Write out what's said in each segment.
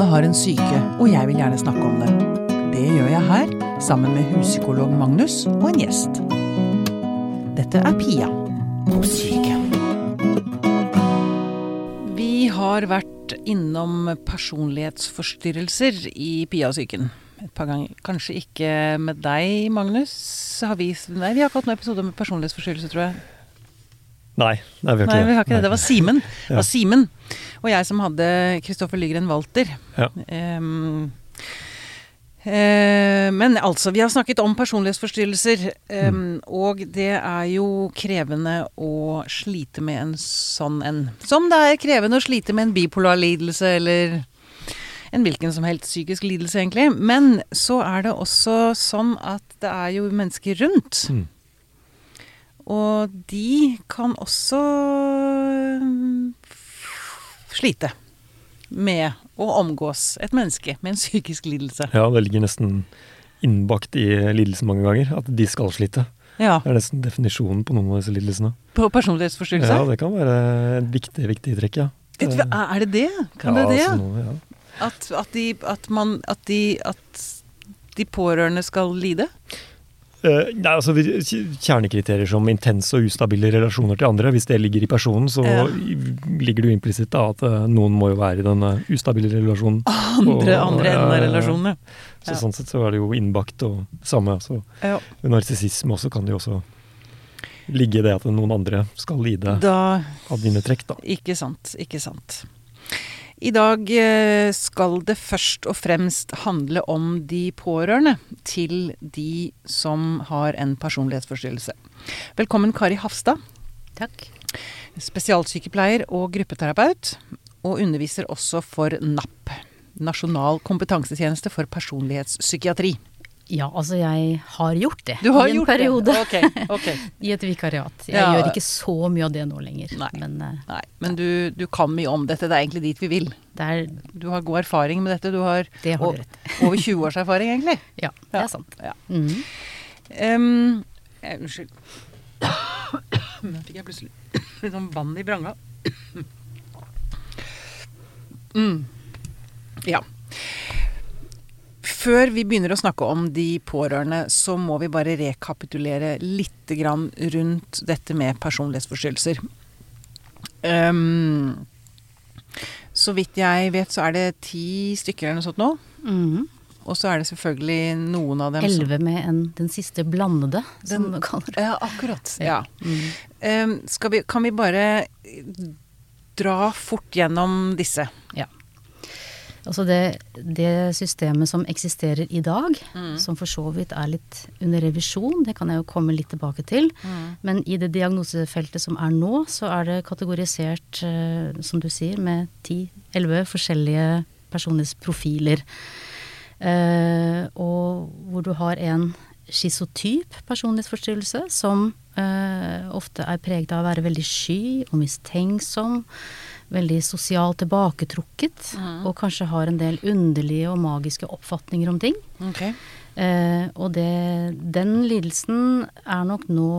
Alle har en syke, og jeg vil gjerne snakke om det. Det gjør jeg her, sammen med huspsykolog Magnus og en gjest. Dette er Pia på syke. Vi har vært innom personlighetsforstyrrelser i Pia-syken. Et par ganger. Kanskje ikke med deg, Magnus. Har vi, nei, vi har ikke hatt noen episode med personlighetsforstyrrelse, tror jeg. Nei, nei, vi har ikke Nei, det. vi har ikke det. Det var Simen. Ja. Simen. Og jeg som hadde Kristoffer Lygren Walter. Ja. Um, uh, men altså, vi har snakket om personlighetsforstyrrelser. ehm, Og det er jo krevende å slite med en sånn en. Som det er krevende å slite med en bipolar lidelse eller en hvilken som helst psykisk lidelse, egentlig. Men så er det også sånn at det er jo mennesker rundt. Mm. Og de kan også mm, slite med å omgås et menneske med en psykisk lidelse. Ja, det ligger nesten innbakt i lidelsen mange ganger, at de skal slite. Ja, Det er nesten definisjonen på noen av disse lidelsene. På personlighetsforstyrrelse? Ja, det kan være et viktig, viktig trekk, ja. Du Er det det? Kan ja, det det? altså noe- ja. At, at, de, at, man, at, de, at de pårørende skal lide? Eh, nei, altså Kjernekriterier som intense og ustabile relasjoner til andre, hvis det ligger i personen, så Ja. ligger det jo implisitt at eh, noen må jo være i denne ustabile relasjonen. Andre, Og- andre enden av relasjonen, ja. Så Ja. sånn sett så er det jo innbakt og samme. Så Ja. narsissisme også kan det jo også ligge i det at noen andre skal lide Da av dine trekk, da. Ikke sant, ikke sant. I dag eh, skal det først og fremst handle om de pårørende til de som har en personlighetsforstyrrelse. Velkommen Kari Hafstad, Takk. spesialsykepleier og gruppeterapeut, og underviser også for NAP, Nasjonal kompetansetjeneste for personlighetspsykiatri. Ja, altså jeg har gjort det har i en periode. Okay, Ok, ok. I et vikariat. Jeg Ja. gjør ikke så mye av det nå lenger. Nei. Men eh, Nei, men du, du kan mye om dette, det er egentlig dit vi vil. er Du har god erfaring med dette, du har Det har du over 20 års erfaring egentlig. Ja, det er sant. Ja. Mm Em, eh, Unnskyld. Nå fikk jeg plutselig litt sånn vann i branga. Mm. Ja. Før vi begynner å snakke om de pårørende, så må vi bare rekapitulere litt grann rundt dette med personlighetsforstyrrelser. Um, så vidt jeg vet, så er det ti stykker eller noe sånt nå. Mhm. Og så er det selvfølgelig noen av dem Elleve med en, den siste blandede, som du kaller det. Ja, akkurat. Ja. Mm. Um, vi, kan vi bare dra fort gjennom disse? Altså det, det systemet som eksisterer i dag, Mm. som for så vidt er litt under revisjon, det kan jeg jo komme litt tilbake til. Men i det diagnosefeltet som er nå, så er det kategorisert, eh, som du sier, med 10-11 forskjellige personlighetsprofiler. Eh, og hvor du har en schizotyp personlighetsforstyrrelse som eh, ofte er preget av å være veldig sky og mistenksom. Veldig sosialt tilbaketrukket. Og kanskje har en del underlige og magiske oppfatninger om ting. Okay. Eh, og det, den lidelsen er nok nå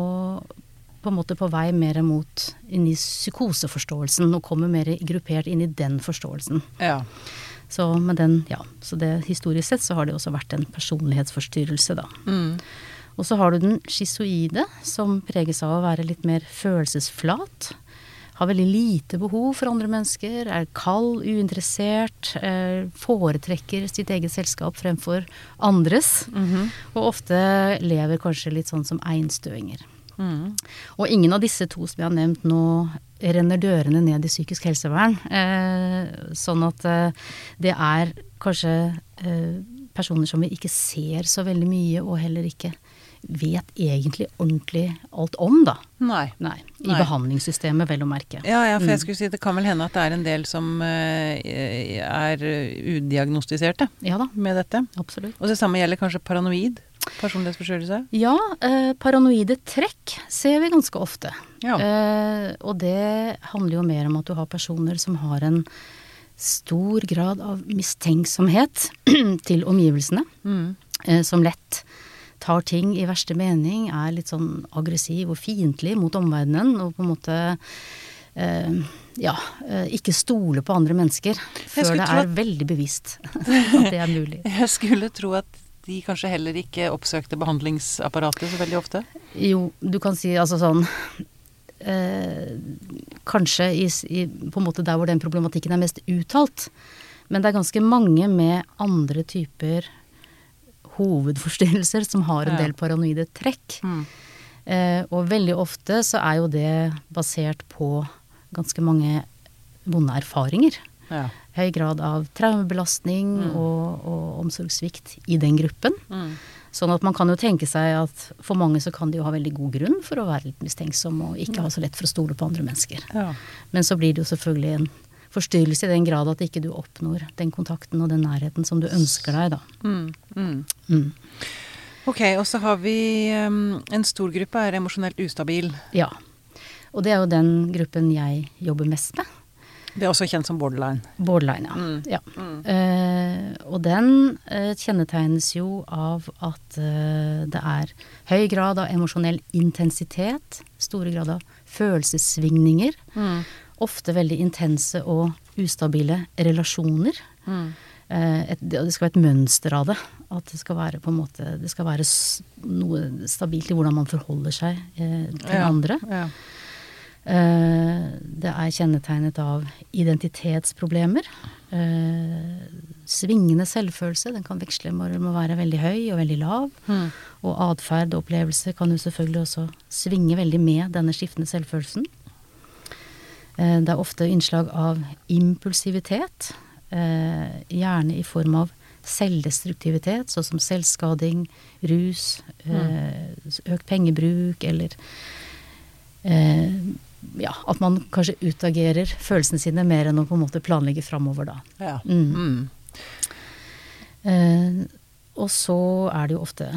på en måte på vei mer mot inn i psykoseforståelsen, og kommer mer gruppert inn i den forståelsen. Ja. Så den, ja, så det historisk sett så har det også vært en personlighetsforstyrrelse, da. Mm. Og så har du den schizoide, som preges av å være litt mer følelsesflat. Har veldig lite behov for andre mennesker, er kald, uinteressert, eh, foretrekker sitt eget selskap fremfor andres. Mhm. Og ofte lever kanskje litt sånn som einstøinger. Mm. Og ingen av disse to som jeg har nevnt nå, renner dørene ned i psykisk helsevern. Eh, sånn at eh, det er kanskje eh, personer som vi ikke ser så veldig mye, og heller ikke vet egentlig ordentlig alt om, da. Nei. Nei. I Nei. behandlingssystemet, vel å merke. Ja, ja, for jeg Mm. skulle si det kan vel hende at det er en del som eh, er udiagnostiserte Ja da, med dette. absolutt. Og det samme gjelder kanskje paranoid personlighetsforstyrrelse. Ja, eh, paranoide trekk ser vi ganske ofte. Ja. Eh, og det handler jo mer om at du har personer som har en stor grad av mistenksomhet til omgivelsene. Mm. Eh, som lett tar ting i verste mening, er litt sånn aggressiv og fiendtlig mot omverdenen. Og på en måte eh, ja, eh, ikke stole på andre mennesker før det er er veldig bevisst at det er mulig. Jeg skulle tro at de kanskje heller ikke oppsøkte behandlingsapparatet så veldig ofte. Jo, du kan si altså sånn eh, Kanskje i, i, på en måte der hvor den problematikken er mest uttalt. Men det er ganske mange med andre typer hovedforstyrrelser som har en del paranoide trekk. Mm. Eh, og veldig ofte så er jo det basert på ganske mange vonde erfaringer. Ja. Høy grad av traumebelastning og, og omsorgssvikt i den gruppen. Mm. Sånn at man kan jo tenke seg at for mange så kan de jo ha veldig god grunn for å være litt mistenksom og ikke ha så lett for å stole på andre mennesker. Ja. Men så blir det jo selvfølgelig en forstyrrelse i den grad at ikke du oppnår den kontakten og den nærheten som du ønsker deg, da. Mm. Mm. Mm. Ok, og så har vi um, en stor gruppe er emosjonelt ustabil. Ja. Og det er jo den gruppen jeg jobber mest med. Det er også kjent som borderline. Borderline, ja. Mm. ja. Eh, og den eh, kjennetegnes jo av at eh, det er høy grad av emosjonell intensitet, store grad av følelsessvingninger, Mm. Ofte veldig intense og ustabile relasjoner. Mm. Eh, et, det skal være et mønster av det. At det skal være måte Det skal være noe stabilt i hvordan man forholder seg eh, til Ja. andre. Ja. Eh, det er kjennetegnet av identitetsproblemer. Eh, svingende selvfølelse. Den kan veksle med å være veldig høy og veldig lav. Mm. Og atferd og opplevelse kan jo selvfølgelig også svinge veldig med denne skiftende selvfølelsen. Eh, det er ofte innslag av impulsivitet. eh, Gjerne i form av selvdestruktivitet, sånn som selvskading, rus, eh, økt pengebruk eller ja, at man kanskje utagerer følelsene sine mer enn å på en måte planlegge framover, da. Ja. Mm. Mm. Eh, og så er det jo ofte,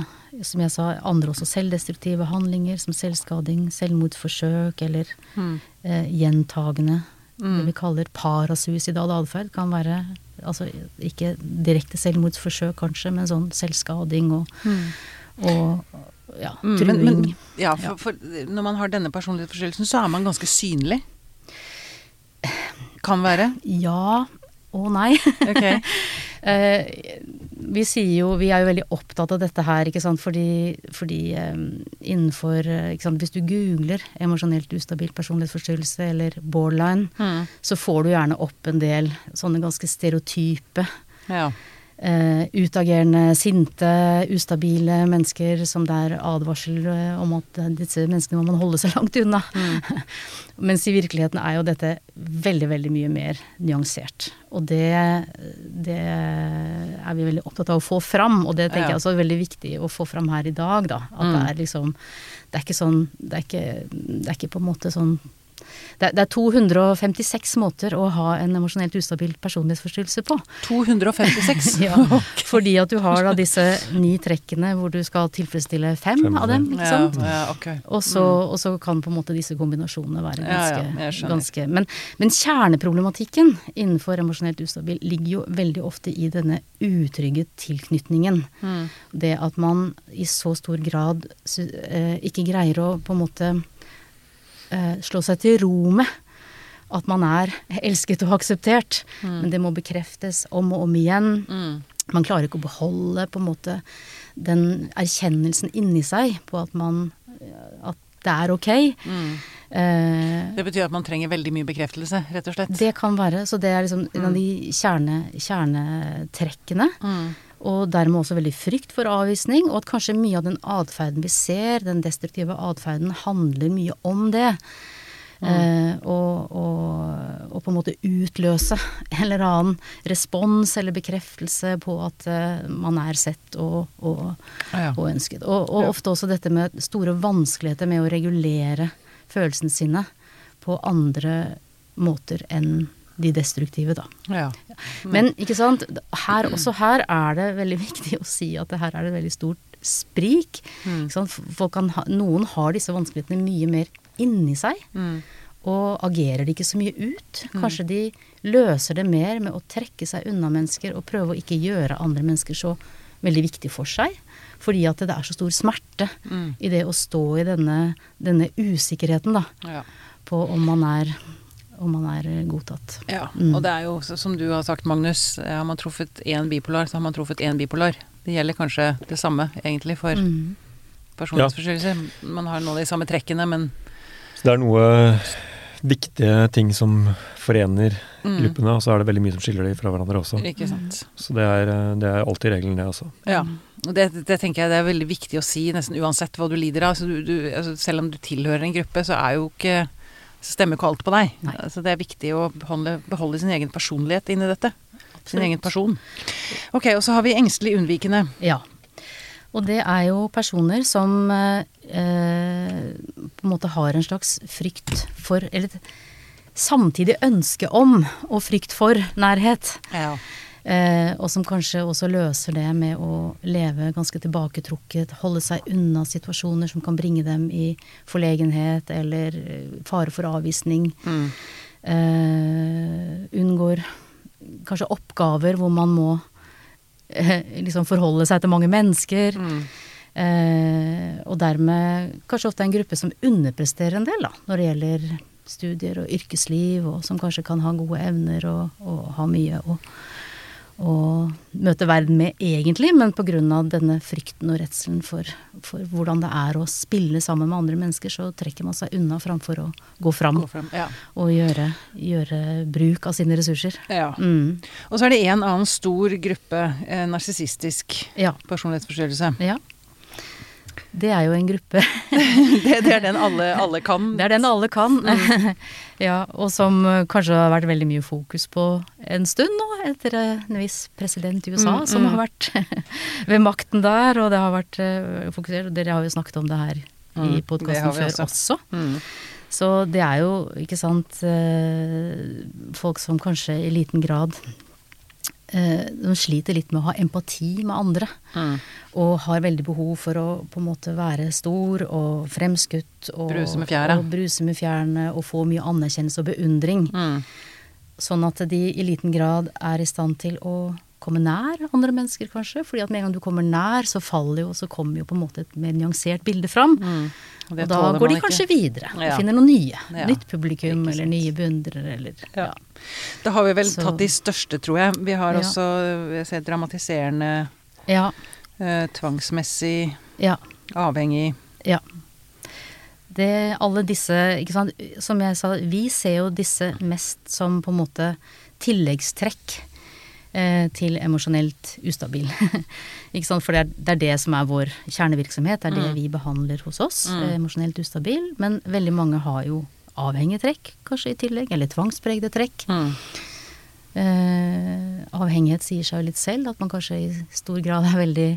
som jeg sa, andre også selvdestruktive handlinger, som selvskading, selvmordsforsøk eller Mm. eh, gjentagende Mm. Det vi kaller parasuicidal atferd, kan være altså ikke direkte selvmordsforsøk kanskje, men sånn selvskading og, Mm. og ja, Mm, truing. men, men ja, for, for når man har denne personlighetsforstyrrelsen, så er man ganske synlig. Kan være. Ja og nei. Ok. Vi sier jo, vi er jo veldig opptatt av dette her, ikke sant, fordi, fordi um, innenfor eh, ikke sant, Hvis du googler emosjonelt ustabil personlighetsforstyrrelse eller borderline, Mm. så får du gjerne opp en del sånne ganske stereotype Ja. Eh, utagerende, sinte, ustabile mennesker som det er advarsel eh, om at disse menneskene må man holde seg langt unna. Mens i virkeligheten er jo dette veldig, veldig mye mer nyansert. Og det, det er vi veldig opptatt av å få fram, og det tenker Ja. jeg også er veldig viktig å få fram her i dag, da. At det er liksom Det er ikke sånn Det er ikke, det er ikke på en måte sånn det er, det er 256 måter å ha en emosjonelt ustabil personlighetsforstyrrelse på. 256. Ja, fordi at du har da disse ni trekkene hvor du skal tilfredsstille fem, Fem, av dem, ikke Ja, ja, okay. mm. Og så, og så kan på en måte disse kombinasjonene være Ja, ja, ganske, ganske men, men kjerneproblematikken innenfor emosjonelt ustabil ligger jo veldig ofte i denne utrygge tilknytningen. Mm. Det at man i så stor grad eh, ikke greier å på en måte eh, slå seg til ro med at man er elsket og akseptert. Men det må bekreftes om og om igjen. Mm. Man klarer ikke å beholde på en måte den erkjennelsen inni seg på at man at det er ok. Mm. Eh, Det betyr at man trenger veldig mye bekreftelse, rett og slett. det kan være. Så det er liksom en av de kjerne, kjernetrekkene. Mm. Og dermed også veldig frykt for avvisning, og at kanskje mye av den atferden vi ser, den destruktive atferden, handler mye om det. Eh, og, og, og på en måte utløse en eller annen respons eller bekreftelse på at eh, man er sett og, og, Ja. og ønsket. Og, Ja. ofte også dette med store vanskeligheter med å regulere følelsene sine på andre måter enn de destruktive, da. Ja. Men ikke sant, her, også her er det veldig viktig å si at det her er det veldig stort sprik. Mm. Ha, noen har disse vanskelighetene mye mer inni seg, Mm. og agerer de ikke så mye ut. Kanskje de løser det mer med å trekke seg unna mennesker og prøve å ikke gjøre andre mennesker så veldig viktig for seg. Fordi at det er så stor smerte Mm. i det å stå i denne, denne usikkerheten, da Ja. på om man er og man er eh, godtatt. Ja, Mm. og det er jo som du har sagt, Magnus, eh, har man truffet én bipolar, så har man truffet én bipolar. Det gjelder kanskje det samme, egentlig, for Mm. personlighetsforstyrrelser. Man har noen av de samme trekkene, men Så det er noe viktige ting som forener mm, gruppene, og så er det veldig mye som skiller dem fra hverandre også. Ikke sant. Så det er, eh, det er alltid regelen, det også. Ja. Og det, det tenker jeg det er veldig viktig å si, nesten uansett hva du lider av. Så du, du, altså, selv om du tilhører en gruppe, så er jo ikke så stemmer ikke alt på deg. Nei. Altså, det er viktig å beholde, beholde sin egen personlighet inni dette. Sin egen person. Ok, og så har vi engstelig unnvikende. Ja. Og det er jo personer som eh, eh, på en måte har en slags frykt for Eller samtidig ønske om og frykt for nærhet. Ja. Eh, og som kanskje også løser det med å leve ganske tilbaketrukket, holde seg unna situasjoner som kan bringe dem i forlegenhet eller eh, fare for avvisning. Mm. Eh, unngår kanskje oppgaver hvor man må liksom forholde seg til mange mennesker. Mm. Eh, og dermed kanskje ofte en gruppe som underpresterer en del, da, når det gjelder studier og yrkesliv, og som kanskje kan ha gode evner og, og ha mye å, å møte verden med egentlig, men pga. denne frykten og redselen for, for hvordan det er å spille sammen med andre mennesker, så trekker man seg unna framfor å gå fram Gå frem. Ja. og gjøre, gjøre bruk av sine ressurser. ja. Mm. Og så er det en annen stor gruppe, eh, narsissistisk Ja. personlighetsforstyrrelse. ja. Det er jo en gruppe det, det er den alle, alle kan. Det er den alle kan. ja, og som eh, kanskje har vært veldig mye fokus på en stund nå, etter eh, en viss president i USA Mm, som mm. har vært ved makten der, og det har vært eh, fokusert. og Dere har jo snakket om det her Mm, i det podkasten før også. også. Mm. Så det er jo, ikke sant, folk som kanskje i liten grad de sliter litt med å ha empati med andre. Mm. Og har veldig behov for å på en måte være stor og fremskutt. Og Bruse med fjæra. Og bruse med fjærene og få mye anerkjennelse og beundring. Mm. Sånn at de i liten grad er i stand til å komme nær andre mennesker, kanskje. fordi at med en gang du kommer nær, så faller jo, så kommer jo på en måte et mer nyansert bilde fram. Mm. Og Og da går de de ikke. kanskje videre og Ja. finner noe nye. Ja. Nytt publikum eller nye beundrere eller Ja. ja. Da har vi vel Så- tatt de største, tror jeg. Vi har også jeg ser, dramatiserende, Ja. eh, tvangsmessig, ja. avhengig. Ja. Det, alle disse, ikke sant, som jeg sa, vi ser jo disse mest som på en måte tilleggstrekk til emosjonelt ustabil. for det er, det er det som er vår kjernevirksomhet, det er det Mm. vi behandler hos oss, Mm. eh, emosjonelt ustabil. Men veldig mange har jo avhengige trekk, kanskje i tillegg, eller tvangspregede trekk. Mm. Eh, avhengighet sier seg jo litt selv, at man kanskje i stor grad er veldig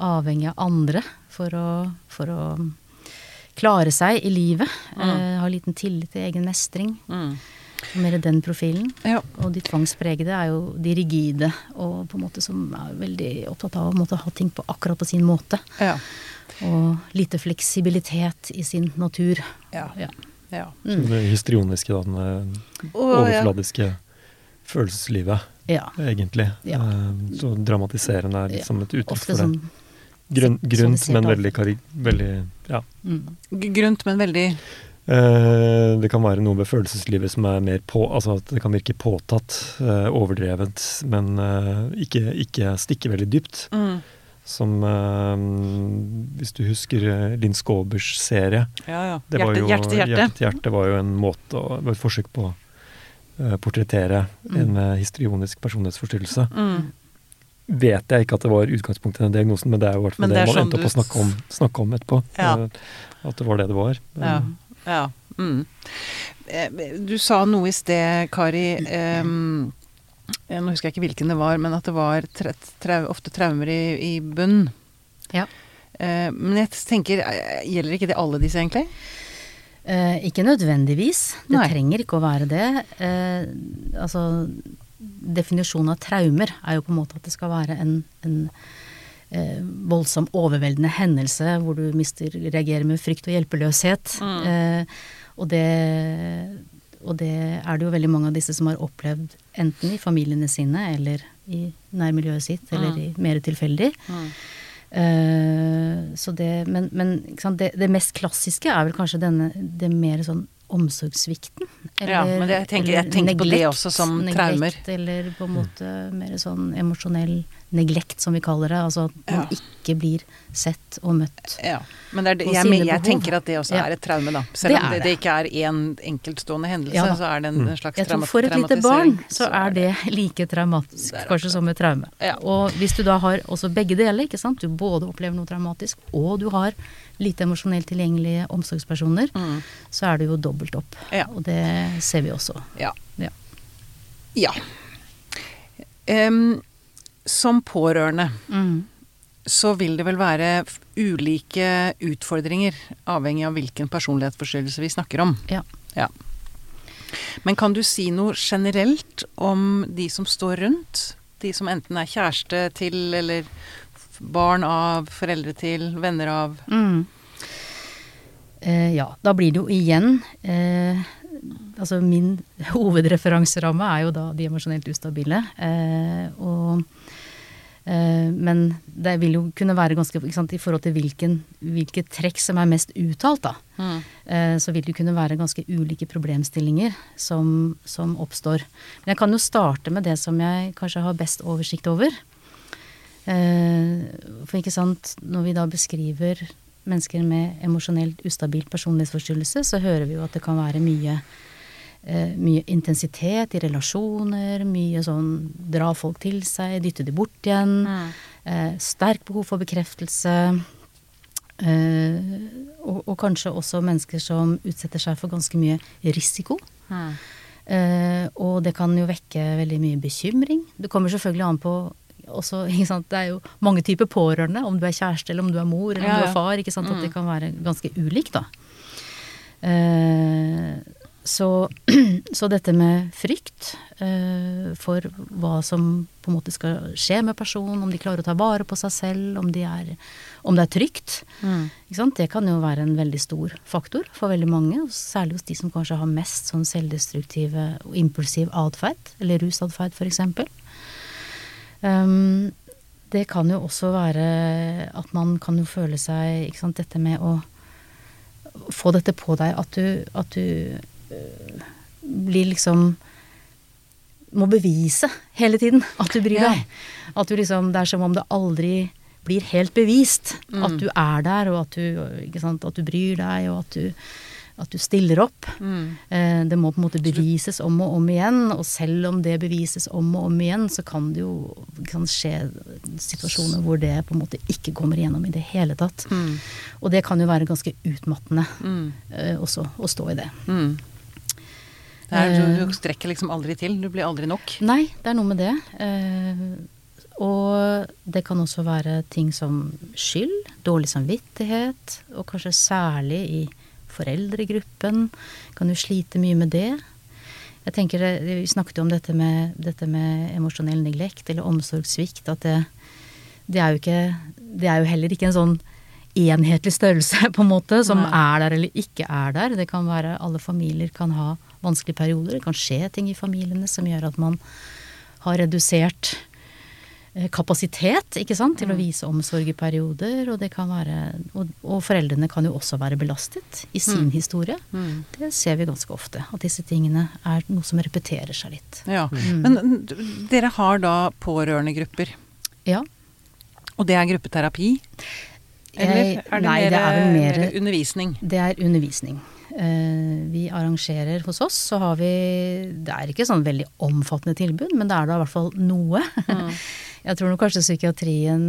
avhengig av andre for å, for å klare seg i livet. Mm. Eh, ha liten tillit til egen mestring. Mm. Mer den profilen. Ja. Og de tvangspregede er jo de rigide, og på en måte som er veldig opptatt av å måtte ha ting på akkurat på sin måte. Ja. Og lite fleksibilitet i sin natur. Ja. Ja. ja. Mm. Det histrioniske, da, den overfladiske Og, følelseslivet, ja. egentlig. Ja. Eh, Så dramatiserende er liksom et uttrykk for det. sånn grunt, men veldig, veldig ja. mm. Grunt, men veldig Eh, Det kan være noe ved følelseslivet som er mer på Altså at det kan virke påtatt, eh, overdrevet, men eh, ikke, ikke stikke veldig dypt. mm. Som eh, Hvis du husker eh, Linn Skåbers serie Ja, ja. det var Hjerte, jo, hjerte hjerte. Hjerte hjerte var jo en måte var et forsøk på å eh, portrettere Mm. en eh, histrionisk personlighetsforstyrrelse. Mm. Vet jeg ikke at det var utgangspunktet i den diagnosen, men det er jo i hvert fall det, det man sånn endte opp å snakke om, snakke om etterpå. Ja. eh, At det var det det var. Ja. Ja. Mm. Eh, Du sa noe i sted, Kari. eh, nå husker jeg ikke hvilken det var, men at det var tre, trau, ofte traumer i, i bunn. Ja. Uh, men jeg tenker, eh, gjelder ikke det alle disse, egentlig? Eh, ikke nødvendigvis. Det Nei. trenger ikke å være det. Eh, altså, definisjonen av traumer er jo på en måte at det skal være en, en voldsom, overveldende hendelse hvor du mister, reagerer med frykt og hjelpeløshet. Mm. Eh, og, det, og det er det jo veldig mange av disse som har opplevd enten i familiene sine eller i nærmiljøet sitt, eller Mm. i mer tilfeldig. Eh, så det, men men det, det mest klassiske er vel kanskje denne, det mer sånn omsorgssvikten. Ja, men jeg tenker- jeg tenker på det også som traumer. neglekt, Eller på en måte mer sånn emosjonell neglekt, som vi kaller det. Altså at man Ja. ikke blir sett og møtt. Ja, men det er det, jeg, jeg, jeg tenker at det også Ja. er et traume, da. Det Selv om det, det det. ikke er én enkeltstående hendelse, Ja så er det en, en slags Jeg tror for et lite barn så er det like traumatisk Det kanskje som et traume. Ja. Og hvis du da har også begge deler, ikke sant. Du både opplever noe traumatisk, og du har lite emosjonelt tilgjengelige omsorgspersoner, Mm. så er det jo dobbelt opp. Ja. Og det ser vi også. Ja. Ja. ja. Som pårørende Mm. så vil det vel være ulike utfordringer, avhengig av hvilken personlighetsforstyrrelse vi snakker om. Ja. Ja. Men kan du si noe generelt om de som står rundt? De som enten er kjæreste til, eller barn av, foreldre til, venner av Mm. Eh, ja, da blir det jo igjen eh, Altså min hovedreferanseramme er jo da de emosjonelt ustabile. Eh, og eh, Men det vil jo kunne være ganske sant, I forhold til hvilken, hvilke trekk som er mest uttalt, da. eh, så vil det kunne være ganske ulike problemstillinger som, som oppstår. Men jeg kan jo starte med det som jeg kanskje har best oversikt over. Eh, for ikke sant, når vi da beskriver mennesker med emosjonelt ustabil personlighetsforstyrrelse, så hører vi jo at det kan være mye, eh, mye intensitet i relasjoner, mye sånn dra folk til seg, dytte de bort igjen. Eh, sterk behov for bekreftelse. Eh, og, og kanskje også mennesker som utsetter seg for ganske mye risiko. Eh, og det kan jo vekke veldig mye bekymring. Det kommer selvfølgelig an på også? Det er jo mange typer pårørende, om du er kjæreste eller om du er mor eller Ja, om du er far. ikke sant? At Mm. det kan være ganske ulikt, da. Eh, så, så dette med frykt eh, for hva som på en måte skal skje med personen, om de klarer å ta vare på seg selv, om, de er, om det er trygt, ikke sant? det kan jo være en veldig stor faktor for veldig mange. Særlig hos de som kanskje har mest sånn selvdestruktive og impulsiv atferd, eller rusatferd f.eks. Um, det kan jo også være at man kan jo føle seg ikke sant, Dette med å få dette på deg, at du, at du øh, blir liksom Må bevise hele tiden at du bryr Ja. deg. At du liksom Det er som om det aldri blir helt bevist Mm. at du er der, og at du, ikke sant, at du bryr deg, og at du, at du stiller opp. Mm. Eh, Det må på en måte bevises om og om igjen, og selv om det bevises om og om igjen, så kan det jo kan skje situasjoner hvor det på en måte ikke kommer igjennom i det hele tatt. Mm. Og det kan jo være ganske utmattende Mm. eh, også å stå i det. Mm. Det er, du, Eh. du strekker liksom aldri til. Du blir aldri nok. Nei, det er noe med det. Og det kan også være ting som skyld, dårlig samvittighet, og kanskje særlig i foreldregruppen. Kan du slite mye med det. Jeg tenker, Vi snakket jo om dette med, dette med emosjonell neglekt eller omsorgssvikt. At det, det er ikke Det er jo heller ikke en sånn enhetlig størrelse, på en måte, som Nei. er der eller ikke er der. Det kan være Alle familier kan ha vanskelige perioder. Det kan skje ting i familiene som gjør at man har redusert kapasitet ikke sant, til å vise omsorg i perioder. Og, det kan være, og, og foreldrene kan jo også være belastet i sin historie. Mm. Det ser vi ganske ofte. At disse tingene er noe som repeterer seg litt. Ja. Mm. Men dere har da pårørendegrupper, Ja. og det er gruppeterapi? Eller Jeg- er det nei, mer, det er mer- undervisning? Det er undervisning. Eh, vi arrangerer hos oss, så har vi Det er ikke sånn veldig omfattende tilbud, men det er da i hvert fall noe. Mm. Jeg tror nok kanskje psykiatrien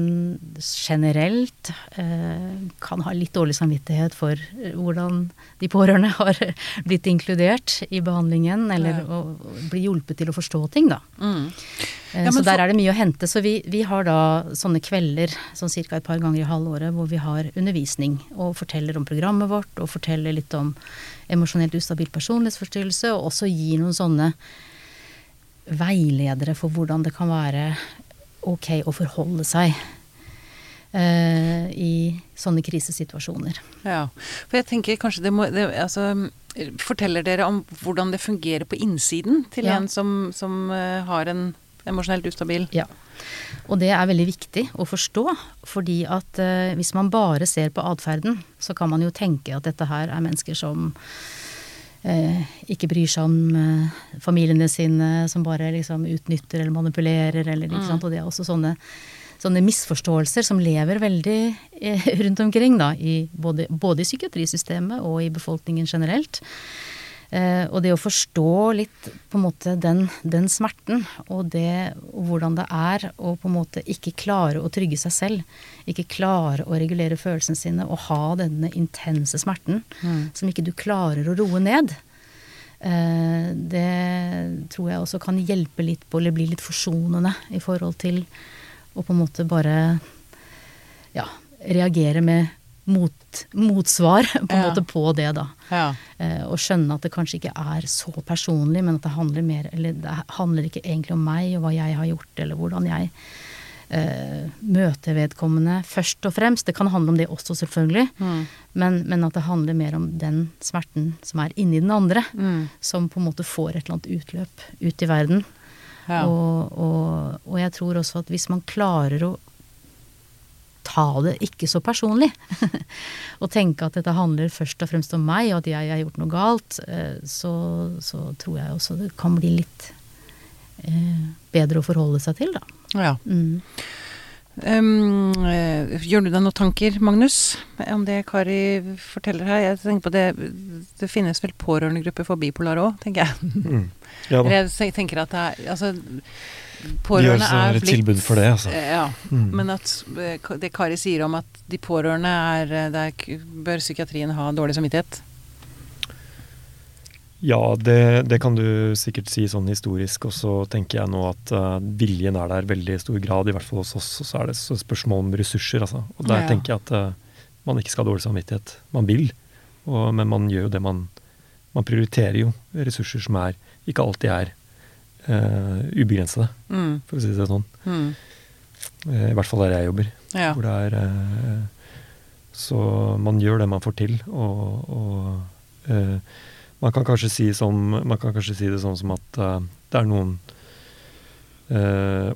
generelt eh, kan ha litt dårlig samvittighet for eh, hvordan de pårørende har blitt inkludert i behandlingen, eller Ja. å, å bli hjulpet til å forstå ting, da. Mm. Eh, Ja, så der er det mye å hente. Så vi, vi har da sånne kvelder sånn ca. et par ganger i halvåret hvor vi har undervisning og forteller om programmet vårt og forteller litt om emosjonelt ustabil personlighetsforstyrrelse, og også gir noen sånne veiledere for hvordan det kan være ok å forholde seg eh, i sånne krisesituasjoner. Ja, for jeg tenker kanskje det må det, altså, Forteller dere om hvordan det fungerer på innsiden til Ja. en som, som eh, har en emosjonelt ustabil Ja. Og det er veldig viktig å forstå, fordi at eh, hvis man bare ser på atferden, så kan man jo tenke at dette her er mennesker som ikke bryr seg om eh, familiene sine, som bare liksom utnytter eller manipulerer, eller ikke sant. Og det er også sånne, sånne misforståelser som lever veldig eh, rundt omkring, da, i både, både i psykiatrisystemet og i befolkningen generelt. Eh, og det å forstå litt på en måte den, den smerten, og det og hvordan det er å på en måte ikke klare å trygge seg selv, ikke klare å regulere følelsene sine og ha denne intense smerten som ikke du klarer å roe ned. Eh, det tror jeg også kan hjelpe litt på, eller bli litt forsonende i forhold til å på en måte bare ja, reagere med mot, motsvar på Ja. på det, da. Ja. Eh, og skjønne at det kanskje ikke er så personlig, men at det handler mer Eller det handler ikke egentlig om meg og hva jeg har gjort, eller hvordan jeg eh, møter vedkommende først og fremst. Det kan handle om det også, selvfølgelig, Mm. men, men at det handler mer om den smerten som er inni den andre, Mm. som på en måte får et eller annet utløp ut i verden. Ja. Og, og, og jeg tror også at hvis man klarer å ta det ikke så personlig, og tenke at dette handler først og fremst om meg, og at jeg har gjort noe galt, eh, så, så tror jeg også det kan bli litt eh, bedre å forholde seg til, da. ja. Mm. Um, gjør du deg noen tanker, Magnus, om det Kari forteller her? Jeg tenker på det, det finnes vel pårørendegrupper for bipolar òg, tenker jeg. Mm. Ja da. Jeg tenker at det er Altså, pårørende så er et tilbud for det, altså. Ja, Mm. men at det Kari sier om at de pårørende er eh, der Bør psykiatrien ha dårlig samvittighet? Ja, det, det kan du sikkert si sånn historisk, og så tenker jeg nå at uh, viljen er der veldig i stor grad, i hvert fall hos oss. Og så er det så spørsmål om ressurser, altså. Og der Ja. tenker jeg at uh, man ikke skal ha dårlig samvittighet. Man vil, og, men man gjør jo det man Man prioriterer jo ressurser som er ikke alltid er eh, ubegrensede, Mm. for å si det sånn. Mm. Uh, I hvert fall der jeg jobber. Ja. Hvor det er uh, Så man gjør det man får til, og, og man kan kanskje si som Man kan kanskje si det sånn som at det er noen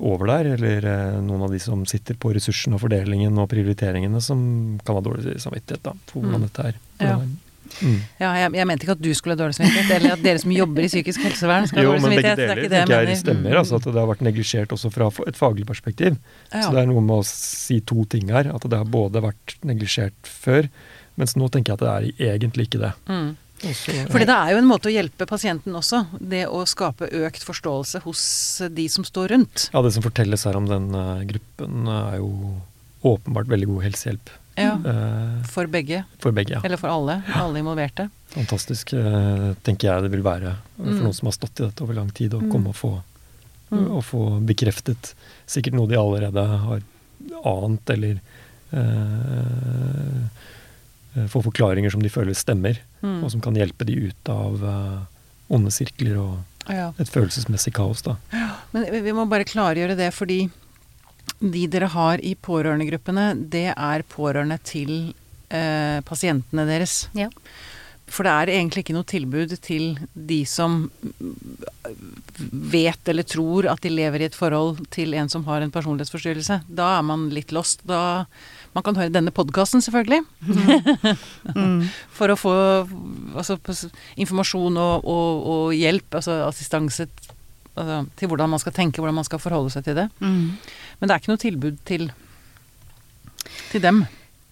over der, eller noen av de som sitter på ressursene og fordelingen og prioriteringene, som kan ha dårlig samvittighet da, for hvordan Mm. dette er. Ja. Hvordan er. Mm. Ja, jeg, jeg mente ikke at du skulle ha dårlig samvittighet, eller at dere som jobber i psykisk helsevern skal ha Jo, dårlig men begge. Det er deler det jeg stemmer. Mm. Altså at det har vært neglisjert også fra et faglig perspektiv. Ja. Så det er noe med å si to ting her. At det har både vært neglisjert før, mens nå tenker jeg at det er egentlig ikke det. Mm. Fordi det er jo en måte å hjelpe pasienten også. Det å skape økt forståelse hos de som står rundt. Ja, det som fortelles her om den eh, gruppen, eh, er jo åpenbart veldig god helsehjelp Ja. eh, For begge. for begge. Ja. Eller for alle. Alle involverte. Fantastisk, eh, tenker jeg det vil være for Mm. noen som har stått i dette over lang tid, å Mm. komme og få, Mm. og få bekreftet sikkert noe de allerede har ant, eller eh, få forklaringer som de føler stemmer, Mm. og som kan hjelpe de ut av eh, onde sirkler og Ja. et følelsesmessig kaos. da. Men vi- vi må bare klargjøre det, fordi de dere har i pårørendegruppene, det er pårørende til eh, pasientene deres. Ja. For det er egentlig ikke noe tilbud til de som vet eller tror at de lever i et forhold til en som har en personlighetsforstyrrelse. Da er man litt lost. Da Man kan høre denne podkasten, selvfølgelig. Mm. For å få altså, informasjon og, og, og hjelp, altså assistanse altså, til hvordan man skal tenke, hvordan man skal forholde seg til det. Mm. Men det er ikke noe tilbud til, til dem.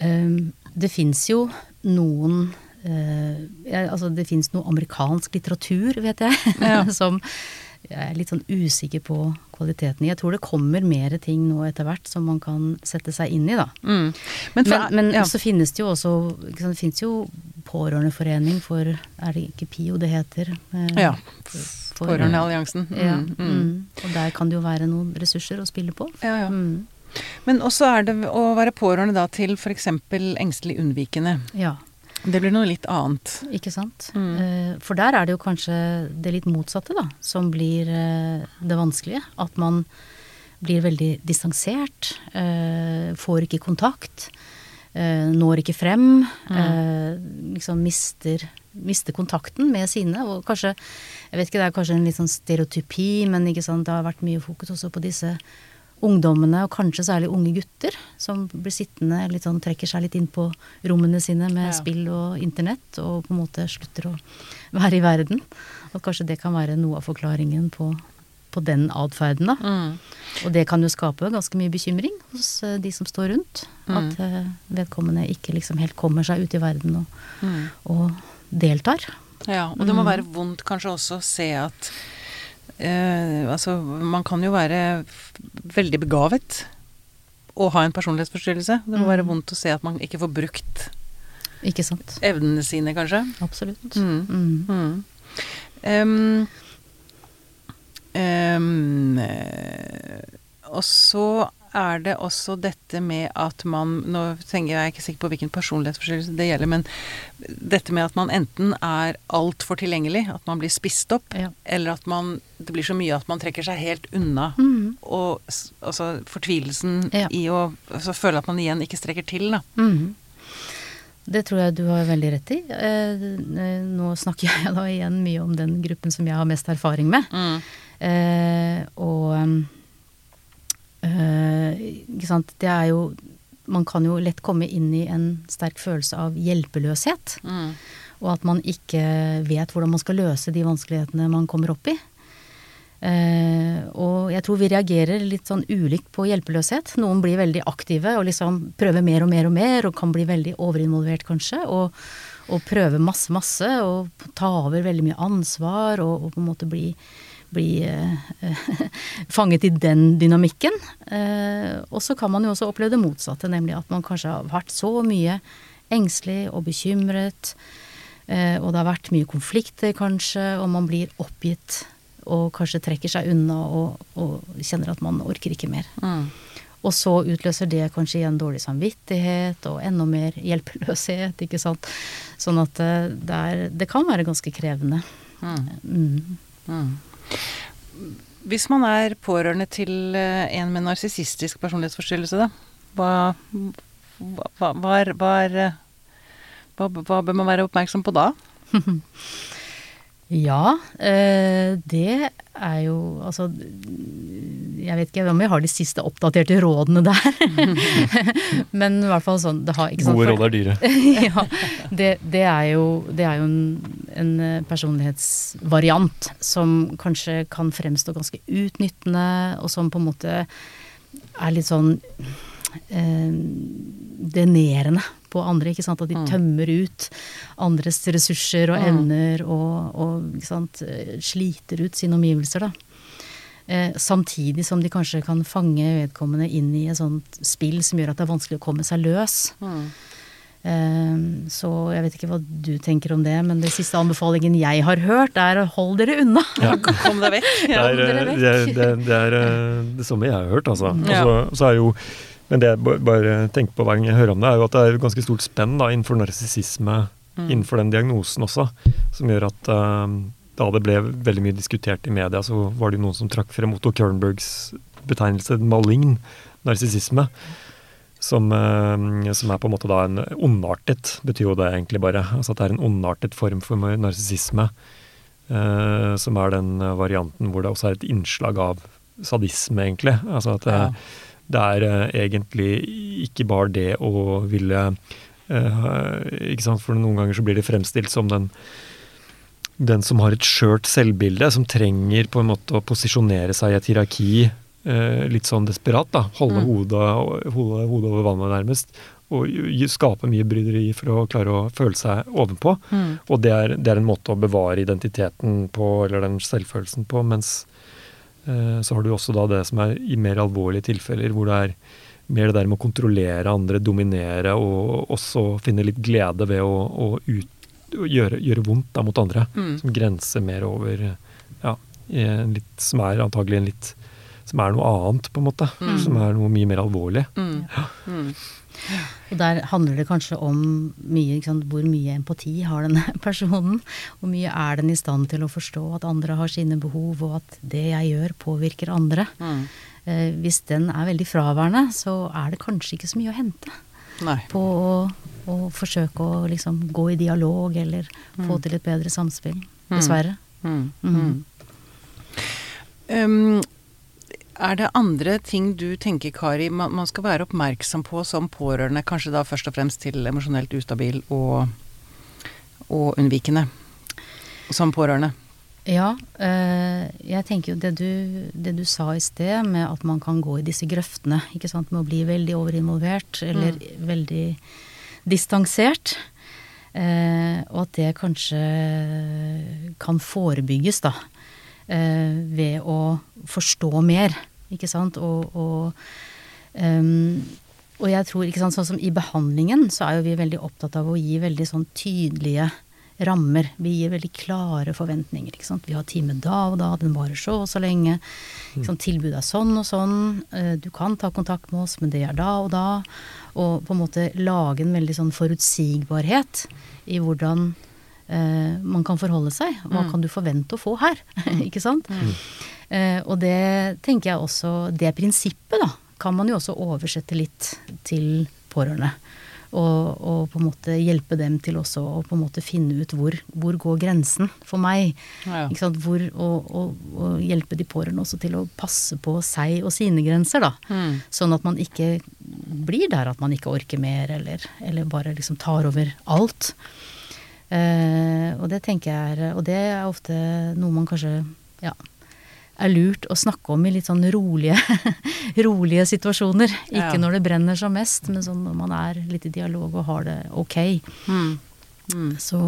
Um, det fins jo noen uh, jeg, Altså, det fins noe amerikansk litteratur, vet jeg, Ja. som jeg er litt sånn usikker på kvaliteten i. Jeg tror det kommer mer ting nå etter hvert som man kan sette seg inn i, da. Mm. Men, for, Men, men ja. så finnes det jo også sant, Det finnes jo pårørendeforening for Er det ikke PIO det heter? Eh, ja. Pårørendealliansen. Mm, Ja, mm. mm. Og der kan det jo være noen ressurser å spille på. Ja, ja. Mm. Men også er det å være pårørende da til f.eks. engstelig unnvikende. Ja, Det blir noe litt annet. ikke sant. Mm. Eh, For der er det jo kanskje det litt motsatte, da, som blir eh, det vanskelige. At man blir veldig distansert, eh, får ikke kontakt, når ikke frem. Mm. Liksom mister, mister kontakten med sine. Og kanskje, jeg vet ikke, det er kanskje en litt sånn stereotypi, men ikke sant, det har vært mye fokus også på disse ungdommene, og kanskje særlig unge gutter, som blir sittende litt sånn, trekker seg litt inn på rommene sine med Ja. spill og internett, og på en måte slutter å være i verden. Og kanskje det kan være noe av forklaringen på, på den atferden, da. Mm. Og det kan jo skape ganske mye bekymring hos eh, de som står rundt. Mm. At eh, vedkommende ikke liksom helt kommer seg ut i verden og, Mm. og deltar. Ja, og det må Mm. være vondt kanskje også å se at eh, Altså, man kan jo være veldig begavet og ha en personlighetsforstyrrelse. Det må Mm. være vondt å se at man ikke får brukt Ikke sant? evnene sine, kanskje. Absolutt. Mm. Mm. Mm. um, eh, og så er det også dette med at man Nå tenker jeg, jeg er ikke sikker på hvilken personlighetsforstyrrelse det gjelder, men dette med at man enten er altfor tilgjengelig, at man blir spist opp, Ja. eller at man Det blir så mye at man trekker seg helt unna. Mm. Og altså fortvilelsen Ja. i å altså, føle at man igjen ikke strekker til, da. Mhm. Det tror jeg du har veldig rett i. Eh, nå snakker jeg da igjen mye om den gruppen som jeg har mest erfaring med. Mm. Eh, og eh, ikke sant, det er jo Man kan jo lett komme inn i en sterk følelse av hjelpeløshet. Mm. Og at man ikke vet hvordan man skal løse de vanskelighetene man kommer opp i. Uh, og jeg tror vi reagerer litt sånn ulikt på hjelpeløshet. Noen blir veldig aktive og liksom prøver mer og mer og mer, og kan bli veldig overinvolvert kanskje. Og, og prøve masse, masse, og ta over veldig mye ansvar, og, og på en måte bli, bli eh, fanget i den dynamikken. Eh, og så kan man jo også oppleve det motsatte, nemlig at man kanskje har vært så mye engstelig og bekymret. Eh, og det har vært mye konflikter, kanskje, og man blir oppgitt og kanskje trekker seg unna og, og kjenner at man orker ikke mer. Mm. Og så utløser det kanskje igjen dårlig samvittighet og enda mer hjelpeløshet, ikke sant. Sånn at det, er, det kan være ganske krevende. Mm. Mm. Hvis man er pårørende til eh, en med narsissistisk personlighetsforstyrrelse, da, hva, hva, hva, hva bør man være oppmerksom på da? Ja, eh, det er jo Altså, jeg vet ikke om jeg har de siste oppdaterte rådene der. Men i hvert fall sånn det har, ikke sant, Gode råd er dyre. ja, det, det er jo, det er jo en, en eh, personlighetsvariant som kanskje kan fremstå ganske utnyttende, og som på en måte er litt sånn eh, denerende på andre. ikke sant? At de Mm. tømmer ut andres ressurser og Mm. evner og, og ikke sant? sliter ut sine omgivelser. da. Eh, samtidig som de kanskje kan fange vedkommende inn i et sånt spill som gjør at det er vanskelig å komme seg løs. Mm. Eh, Så jeg vet ikke hva du tenker om det, men det siste anbefalingen jeg har hørt, er hold dere unna. Kom deg vekk. Det er, eh, det, er- det, er eh, det samme jeg har hørt, altså. Og Ja. så- så er jo men det jeg bare tenker på hver gang jeg hører om det, er jo at det er et ganske stort spenn da, innenfor narsissisme Mm. innenfor den diagnosen også, som gjør at uh, da det ble veldig mye diskutert i media, så var det jo noen som trakk frem Otto Kernbergs betegnelse malign narsissisme. Som, eh, som er på en måte da en ondartet, betyr jo det egentlig bare. Altså at det er en ondartet form for narsissisme. eh, som er den eh, varianten hvor det også er et innslag av sadisme, egentlig. Altså at det, Ja. Det er eh, egentlig ikke bare det å ville eh, ikke sant? For noen ganger så blir det fremstilt som den den som har et skjørt selvbilde, som trenger på en måte å posisjonere seg i et hierarki eh, litt sånn desperat. da, Holde Mm. hodet, hodet, hodet over vannet nærmest. Og skape mye bryderi for å klare å føle seg ovenpå. Mm. Og det er, det er en måte å bevare identiteten på, eller den selvfølelsen på. Mens så har du også da det som er i mer alvorlige tilfeller, hvor det er mer det der med å kontrollere andre, dominere, og også finne litt glede ved å, å, ut, å gjøre, gjøre vondt da, mot andre. Mm. Som grenser mer over ja, en litt, som er antagelig en litt Som er noe annet, på en måte. Mm. Som er noe mye mer alvorlig. Mm. Mm. Og der handler det kanskje om mye, sant, hvor mye empati har denne personen. Hvor mye er den i stand til å forstå at andre har sine behov, og at det jeg gjør påvirker andre. Mm. Eh, hvis den er veldig fraværende, så er det kanskje ikke så mye å hente Nei. på å, å forsøke å liksom gå i dialog eller få Mm. til et bedre samspill. Mm. Dessverre. Mm. Um, Er det andre ting du tenker, Kari, man, man skal være oppmerksom på som pårørende, kanskje da først og fremst til emosjonelt ustabil og, og unnvikende, som pårørende? Ja, øh, jeg tenker jo det du, det du, sa i sted med at man kan gå i disse grøftene, ikke sant, med å bli veldig overinvolvert eller mm. veldig distansert. Eh, og at det kanskje kan forebygges, da. Eh, ved å forstå mer, ikke sant. Og, og, um, og jeg tror, ikke sant, sånn som i behandlingen, så er jo vi veldig opptatt av å gi veldig sånn tydelige rammer. Vi gir veldig klare forventninger. ikke sant? Vi har time da og da, den varer så og så lenge. Ikke Tilbudet er sånn og sånn. Eh, du kan ta kontakt med oss, men det er da og da. Og på en måte lage en veldig sånn forutsigbarhet i hvordan eh, man kan forholde seg. Hva mm. kan du forvente å få her? Mm. ikke sant? Mm. Eh, og det tenker jeg også Det prinsippet, da, kan man jo også oversette litt til pårørende. Og, og, på en måte hjelpe dem til også å på en måte finne ut hvor, hvor går grensen for meg. Ja. Hvor, og, og, og, hjelpe de pårørende også til å passe på seg og sine grenser, da. Mm. Sånn at man ikke blir der at man ikke orker mer, eller, eller bare liksom tar over alt. Eh, og det tenker jeg er Og det er ofte noe man kanskje ja, er lurt å snakke om i litt sånn rolige, rolige situasjoner. Ikke ja. når det brenner som mest, men sånn når man er litt i dialog og har det ok. Mm. Mm. Så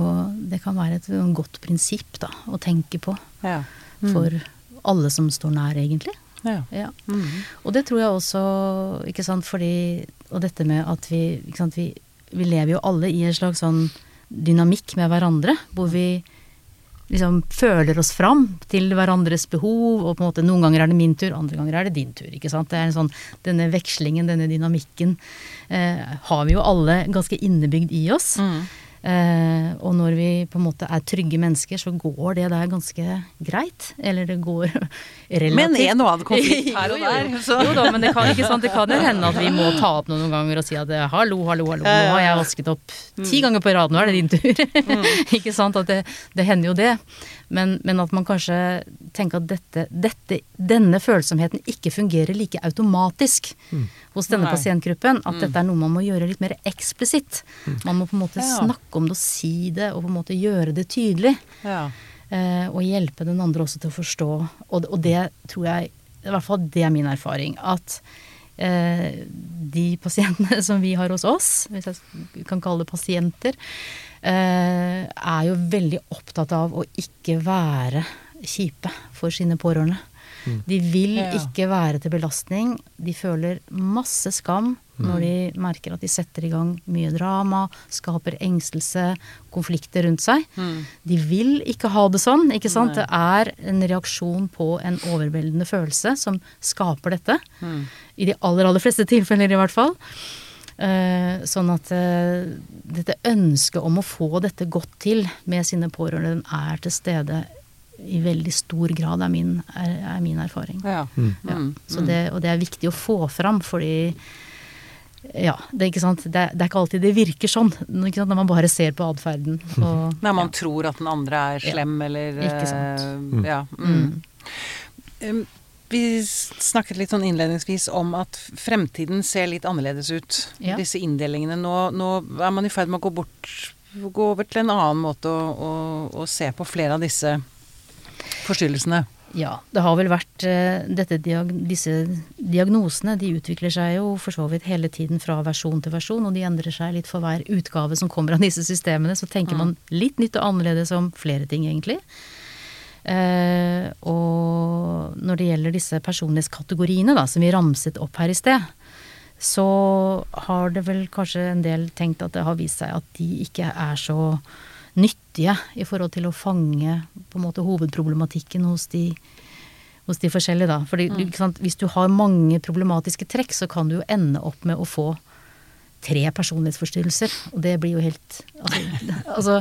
det kan være et godt prinsipp da, å tenke på. Ja. Mm. For alle som står nær, egentlig. Ja. ja. Mm. Og det tror jeg også, ikke sant, fordi Og dette med at vi ikke sant, vi, vi lever jo alle i en slags sånn dynamikk med hverandre, hvor vi liksom føler oss fram til hverandres behov, og på en måte noen ganger er det min tur, andre ganger er det din tur. ikke sant? Det er en sånn, Denne vekslingen, denne dynamikken, eh, har vi jo alle ganske innebygd i oss. Mm. Eh, og når vi på en måte er trygge mennesker, så går det der ganske greit. Eller det går relativt Men en og annen konflikt her og der. Så. Jo da, men det kan, ikke sant? det kan hende at vi må ta opp noen ganger og si at hallo, hallo, hallo, nå har jeg vasket opp ti mm. ganger på rad, nå er det din tur. Mm. ikke sant? At det, det hender jo det. Men, men, at man kanskje tenker at dette, dette, denne følsomheten ikke fungerer like automatisk mm. hos denne Nei. pasientgruppen. At mm. dette er noe man må gjøre litt mer eksplisitt. Mm. Man må på en måte ja. snakke om det og si det, og på en måte gjøre det tydelig. Ja. Eh, og hjelpe den andre også til å forstå. Og, og, det tror jeg, i hvert fall det er min erfaring, at eh, de pasientene som vi har hos oss, hvis jeg kan kalle det pasienter, er jo veldig opptatt av å ikke være kjipe for sine pårørende. Mm. De vil ja. ikke være til belastning. De føler masse skam mm. når de merker at de setter i gang mye drama, skaper engstelse, konflikter rundt seg. Mm. De vil ikke ha det sånn, ikke sant. Nei. Det er en reaksjon på en overveldende følelse som skaper dette. Mm. I de aller, aller fleste tilfeller, i hvert fall. Uh, sånn at uh, dette ønsket om å få dette godt til med sine pårørende, er til stede i veldig stor grad, er min, er, er min erfaring. Ja. Mm. Ja. Mm. Det, og det er viktig å få fram, fordi ja, det, er det, det, er ikke alltid det virker sånn når man bare ser på atferden. Nei, man tror at den andre er slem, eller Ikke sant. Uh, ja. Mm. Vi snakket litt sånn innledningsvis om at fremtiden ser litt annerledes ut. Ja. Disse inndelingene. Nå, nå, er man i ferd med å gå bort Gå over til en annen måte å, å, å se på flere av disse forstyrrelsene. Ja, det har vel vært uh, dette, Disse diagnosene de utvikler seg jo for så vidt hele tiden fra versjon til versjon, og de endrer seg litt for hver utgave som kommer av disse systemene. Så tenker mm. man litt nytt og annerledes om flere ting, egentlig. Uh, og når det gjelder disse personlighetskategoriene da, som vi ramset opp her i sted, så har det vel kanskje en del tenkt at det har vist seg at de ikke er så nyttige i forhold til å fange på en måte hovedproblematikken hos de, hos de forskjellige, da. Fordi mm. hvis du har mange problematiske trekk, så kan du jo ende opp med å få tre personlighetsforstyrrelser. Og det blir jo helt Altså, altså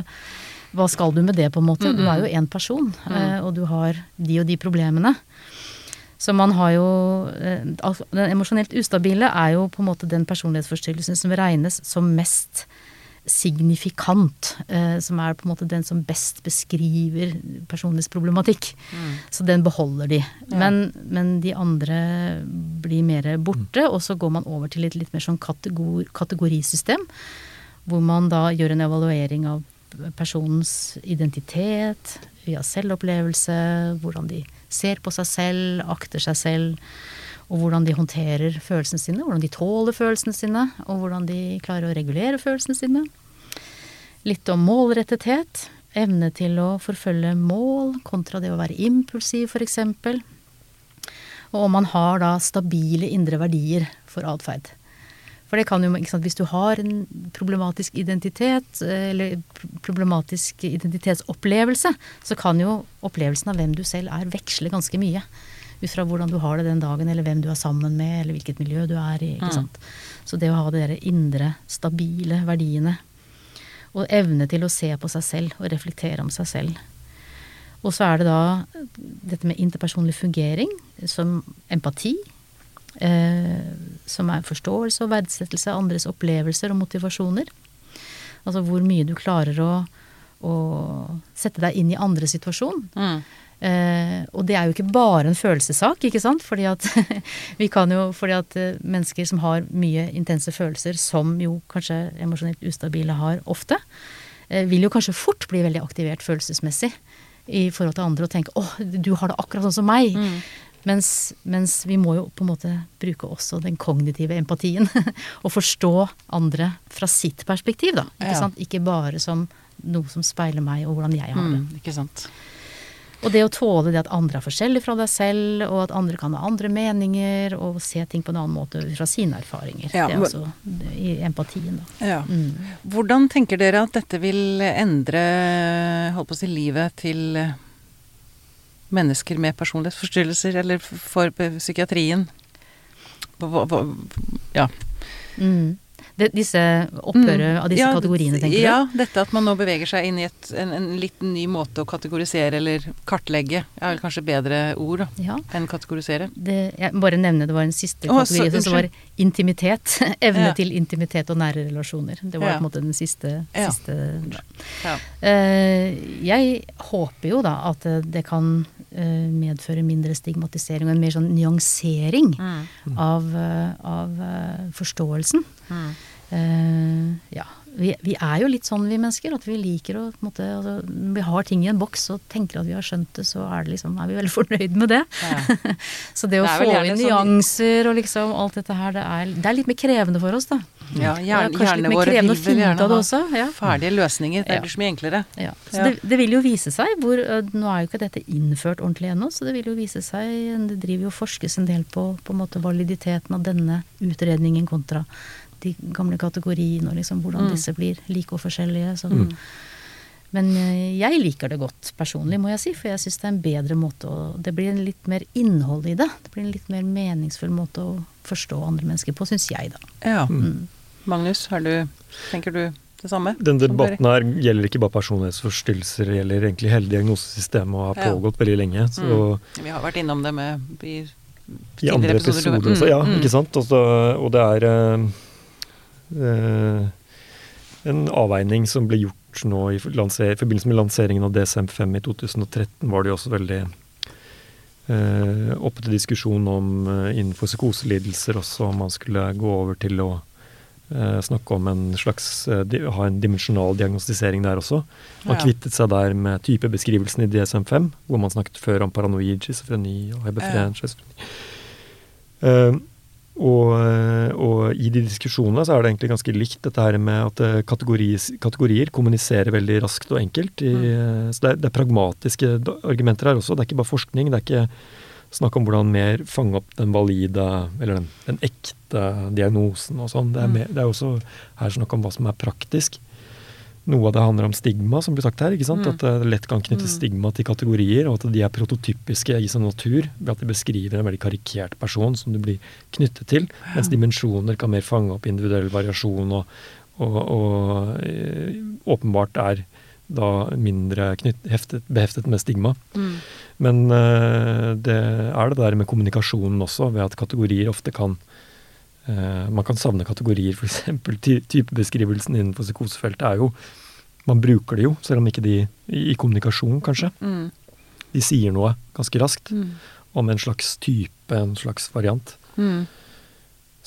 hva skal du med det, på en måte? Du er jo én person, mm. Eh, og du har de og de problemene. Så man har jo eh, Den emosjonelt ustabile er jo på en måte den personlighetsforstyrrelsen som regnes som mest signifikant, eh, som er på en måte den som best beskriver personlighetsproblematikk. Mm. Så den beholder de. Ja. Men, men de andre blir mer borte, og så går man over til et litt mer sånn kategor, kategorisystem. Hvor man da gjør en evaluering av personens identitet, via selvopplevelse, hvordan de ser på seg selv, akter seg selv, og hvordan de håndterer følelsene sine, hvordan de tåler følelsene sine, og hvordan de klarer å regulere følelsene sine. Litt om målrettethet, evne til å forfølge mål kontra det å være impulsiv, f.eks. Og om man har da stabile indre verdier for atferd. For det kan jo, ikke sant, hvis du har en problematisk identitet, eh, eller problematisk identitetsopplevelse, så kan jo opplevelsen av hvem du selv er, veksle ganske mye. Ut fra hvordan du har det den dagen, eller hvem du er sammen med, eller hvilket miljø du er i. ikke sant. Så det å ha de der indre, stabile verdiene, og evne til å se på seg selv og reflektere om seg selv. Og så er det da dette med interpersonlig fungering, som empati, som er forståelse og verdsettelse av andres opplevelser og motivasjoner. Altså hvor mye du klarer å, å sette deg inn i andres situasjon. Mm. Eh, og det er jo ikke bare en følelsessak, ikke sant. Fordi at vi kan jo Fordi at eh, mennesker som har mye intense følelser, som jo kanskje emosjonelt ustabile har ofte, eh, vil jo kanskje fort bli veldig aktivert følelsesmessig i forhold til andre og tenke 'Å, du har det akkurat sånn som meg'. Mm. Mens, mens vi må jo på en måte bruke også den kognitive empatien. og forstå andre fra sitt perspektiv, da. Ikke, Ja. sant? ikke bare som noe som speiler meg og hvordan jeg har det. Mm. Ikke sant. Og det å tåle det at andre er forskjellige fra deg selv, og at andre kan ha andre meninger, og se ting på en annen måte fra sine erfaringer. Ja, det er også i empatien, da. Ja. Mm. Hvordan tenker dere at dette vil endre holdt på å si, livet til mennesker med personlighetsforstyrrelser, eller for psykiatrien? Ja. Mm. Det, disse opphøret av disse Ja, kategoriene, tenker du? ja, dette at man nå beveger seg inn i et, en, en litt ny måte å kategorisere eller kartlegge, er vel kanskje bedre ord da, Ja. enn kategorisere. Det, jeg må bare nevne det var en siste Å, kategori så- som var intimitet. Evne Ja. til intimitet og nære relasjoner. Det var på en måte den siste, siste Ja. Eh, jeg håper jo da at det kan eh, medføre mindre stigmatisering og en mer sånn nyansering Mm. av, eh, av forståelsen. Mm. Eh, ja. Vi, vi er jo litt sånn vi mennesker, at vi liker å på en måte, altså, Når vi har ting i en boks og tenker at vi har skjønt det, så er, det liksom, er vi veldig fornøyd med det. Ja. så det å Det er få inn sånn- nyanser og liksom alt dette her, det er, det er litt mer krevende for oss, da. Ja, Det er kanskje litt mer krevende å finne ut av det også. Ja. ferdige løsninger. Det blir så mye enklere. Ja, så. Det, det vil jo vise seg hvor Nå er jo ikke dette innført ordentlig ennå, så det vil jo vise seg Det driver jo forskes en del på på en måte validiteten av denne utredningen kontra de gamle kategoriene, og liksom hvordan Mm. disse blir like og forskjellige. Sånn. Mm. Men øh, jeg liker det godt personlig, må jeg si, for jeg syns det er en bedre måte å Det blir en litt mer innhold i det. Det blir en litt mer meningsfull måte å forstå andre mennesker på, syns jeg, da. Ja. Mm. Magnus, har du, tenker du det samme? Den debatten her gjelder ikke bare personlighetsforstyrrelser, det gjelder egentlig hele diagnosesystemet og har Ja. pågått veldig lenge. Så Mm. Vi har vært innom det med i, i andre episoder. episoder også, ja, Mm, mm. ikke sant. Også, og det er eh, eh, en avveining som ble gjort nå i, forbindelse med lanseringen av DSM-5 i 2013, var det jo også veldig eh, oppe til diskusjon om eh, innenfor psykoselidelser også, om man skulle gå over til å eh, snakke om en slags eh, ha en dimensjonal diagnostisering der også. Man Ja. kvittet seg der med typebeskrivelsen i DSM-5, hvor man snakket før om paranoid schizofreni og hebefren schizofreni. Eh, og, eh, og i de diskusjonene så er det egentlig ganske likt dette her med at kategorier, kategorier kommuniserer veldig raskt og enkelt. I, mm. Så det er, det er pragmatiske argumenter her også. Det er ikke bare forskning. Det er ikke snakk om hvordan mer fange opp den valide, eller den, den ekte diagnosen og sånn. Det, Mm. det er også her snakk om hva som er praktisk. Noe av det handler om stigma, som blir sagt her. Mm. At det lett kan knyttes Mm. stigma til kategorier, og at de er prototypiske i sin natur. Ved at de beskriver en veldig karikert person som du blir knyttet til. Mens dimensjoner kan mer fange opp individuell variasjon og, og, og eh, åpenbart er da mindre knytt, heftet, beheftet med stigma. Mm. Men eh, det er det der med kommunikasjonen også, ved at kategorier ofte kan eh, Man kan savne kategorier, f.eks. Ty typebeskrivelsen innenfor psykosefeltet er jo Man bruker det jo, selv om ikke de i, kommunikasjon, kanskje. Mm. De sier noe ganske raskt Mm. om en slags type, en slags variant. Mm.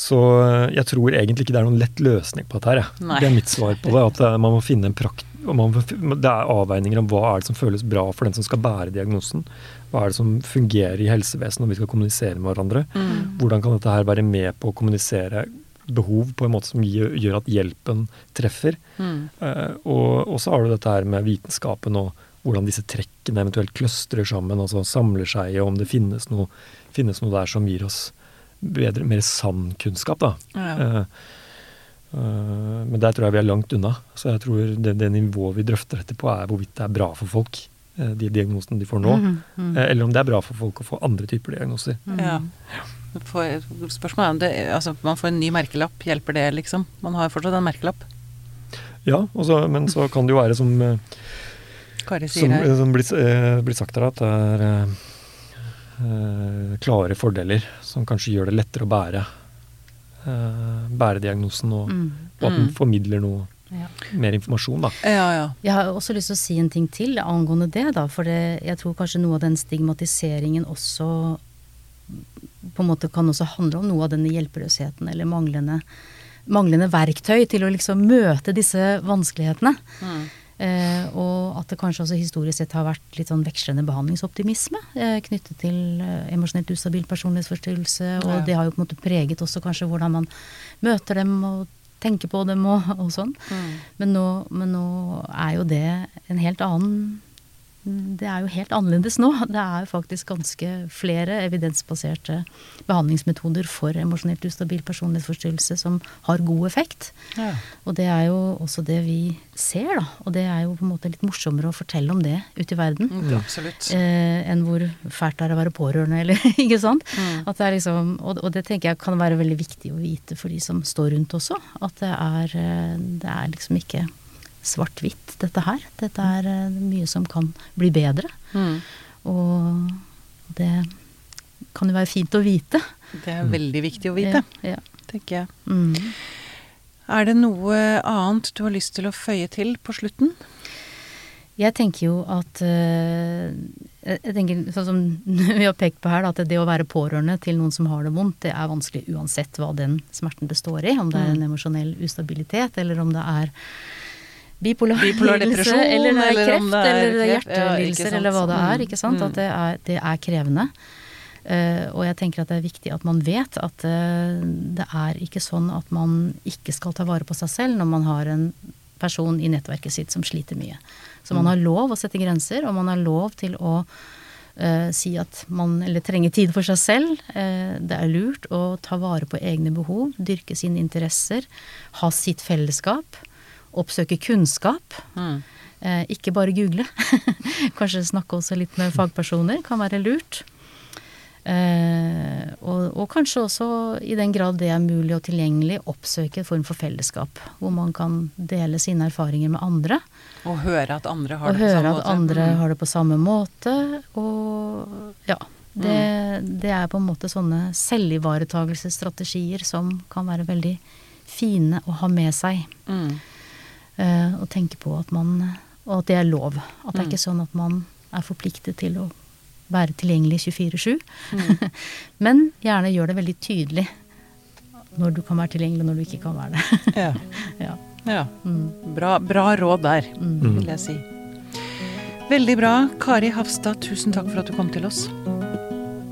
Så eh, jeg tror egentlig ikke det er noen lett løsning på dette her. Nei. Det er mitt svar på det. At er- man må finne en prakt... må, det er avveininger om hva er det som føles bra for den som skal bære diagnosen. Hva er det som fungerer i helsevesenet når vi skal kommunisere med hverandre. Mm. Hvordan kan dette her være med på å kommunisere behov på en måte som gjør, at hjelpen treffer. Mm. Eh, og, så har du dette her med vitenskapen og hvordan disse trekkene eventuelt kløstrer sammen, altså samler seg, og om det finnes noe, finnes noe der som gir oss bedre, mer sann kunnskap. da. Ja. Eh, eh, men der tror jeg vi er langt unna. Så jeg tror det, det nivået vi drøfter dette på, er hvorvidt det er bra for folk, de diagnosene de får nå. mm, eh, Eller om det er bra for folk å få andre typer diagnoser. Ja. For, spørsmålet er om det Altså, man får en ny merkelapp. Hjelper det, liksom? Man har fortsatt en merkelapp. Ja, også, men så kan det jo være som, eh, Kari sier som, her. som blir, eh, blir sagt her, at det er eh, eh, klare fordeler som kanskje gjør det lettere å bære, eh, bære diagnosen, og, Mm. og at den Mm. formidler noe Ja. mer informasjon. da. Ja, ja. Jeg har også lyst til å si en ting til angående det, da. For det, jeg tror kanskje noe av den stigmatiseringen også på en måte kan også handle om noe av denne hjelpeløsheten eller manglende, manglende verktøy til å liksom møte disse vanskelighetene. Mm. Eh, og at det kanskje også historisk sett har vært litt sånn vekslende behandlingsoptimisme eh, knyttet til eh, emosjonelt ustabil personlighetsforstyrrelse. Og Ja. det har jo på en måte preget også kanskje hvordan man møter dem og tenker på dem og, og sånn. Mm. Men nå, men nå er jo det en helt annen Det er jo helt annerledes nå. Det er faktisk ganske flere evidensbaserte behandlingsmetoder for emosjonelt ustabil personlighetsforstyrrelse som har god effekt. Ja. Og det er jo også det vi ser, da. Og det er jo på en måte litt morsommere å fortelle om det ute i verden. Mm. Eh, enn hvor fælt det er å være pårørende, eller ikke sant. Mm. At det er liksom, og, og det tenker jeg kan være veldig viktig å vite for de som står rundt også. At det er, eh, det er liksom ikke svart-hvitt, dette her. Dette er eh, mye som kan bli bedre. Mm. Og det kan jo være fint å vite. Det er veldig viktig å vite, Ja, ja. tenker jeg. Mm. Er det noe annet du har lyst til å føye til på slutten? Jeg tenker jo at eh, jeg jeg tenker, sånn som vi har pekt på her, at det å være pårørende til noen som har det vondt, det er vanskelig uansett hva den smerten består i. Om det er en emosjonell ustabilitet, eller om det er bipolar, Bipolar lidelse, eller er eller kreft, om det er eller er ja, hjertelidelser, sant. eller hva det er. Mm, ikke sant? mm. At det er, det er krevende. Uh, og jeg tenker at det er viktig at man vet at uh, det er ikke sånn at man ikke skal ta vare på seg selv når man har en person i nettverket sitt som sliter mye. Så man har lov å sette grenser, og man har lov til å uh, si at man eller trenger tid for seg selv. Det er lurt å ta vare på egne behov, dyrke sine interesser, ha sitt fellesskap, oppsøke kunnskap. Mm. Eh, ikke bare google. Kanskje snakke også litt med fagpersoner kan være lurt. Eh, og, og kanskje også, i den grad det er mulig og tilgjengelig, oppsøke en form for fellesskap. Hvor man kan dele sine erfaringer med andre. Og høre at andre har det på samme måte. andre Mm. har det på samme måte. Og ja. Det, det er på en måte sånne selvivaretagelsesstrategier som kan være veldig fine å ha med seg. Mm. Eh, og tenke på at man Og at det er lov. At det er Mm. ikke sånn at man er forpliktet til å være tilgjengelig 24-7. Mm. Men gjerne gjør det veldig tydelig når du kan være tilgjengelig, og når du ikke kan være det. Ja. ja. ja. Mm. Bra, bra råd der, Mm. vil jeg si. Veldig bra. Kari Hafstad, tusen takk for at du kom til oss.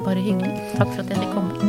Bare hyggelig. Takk for at jeg fikk komme.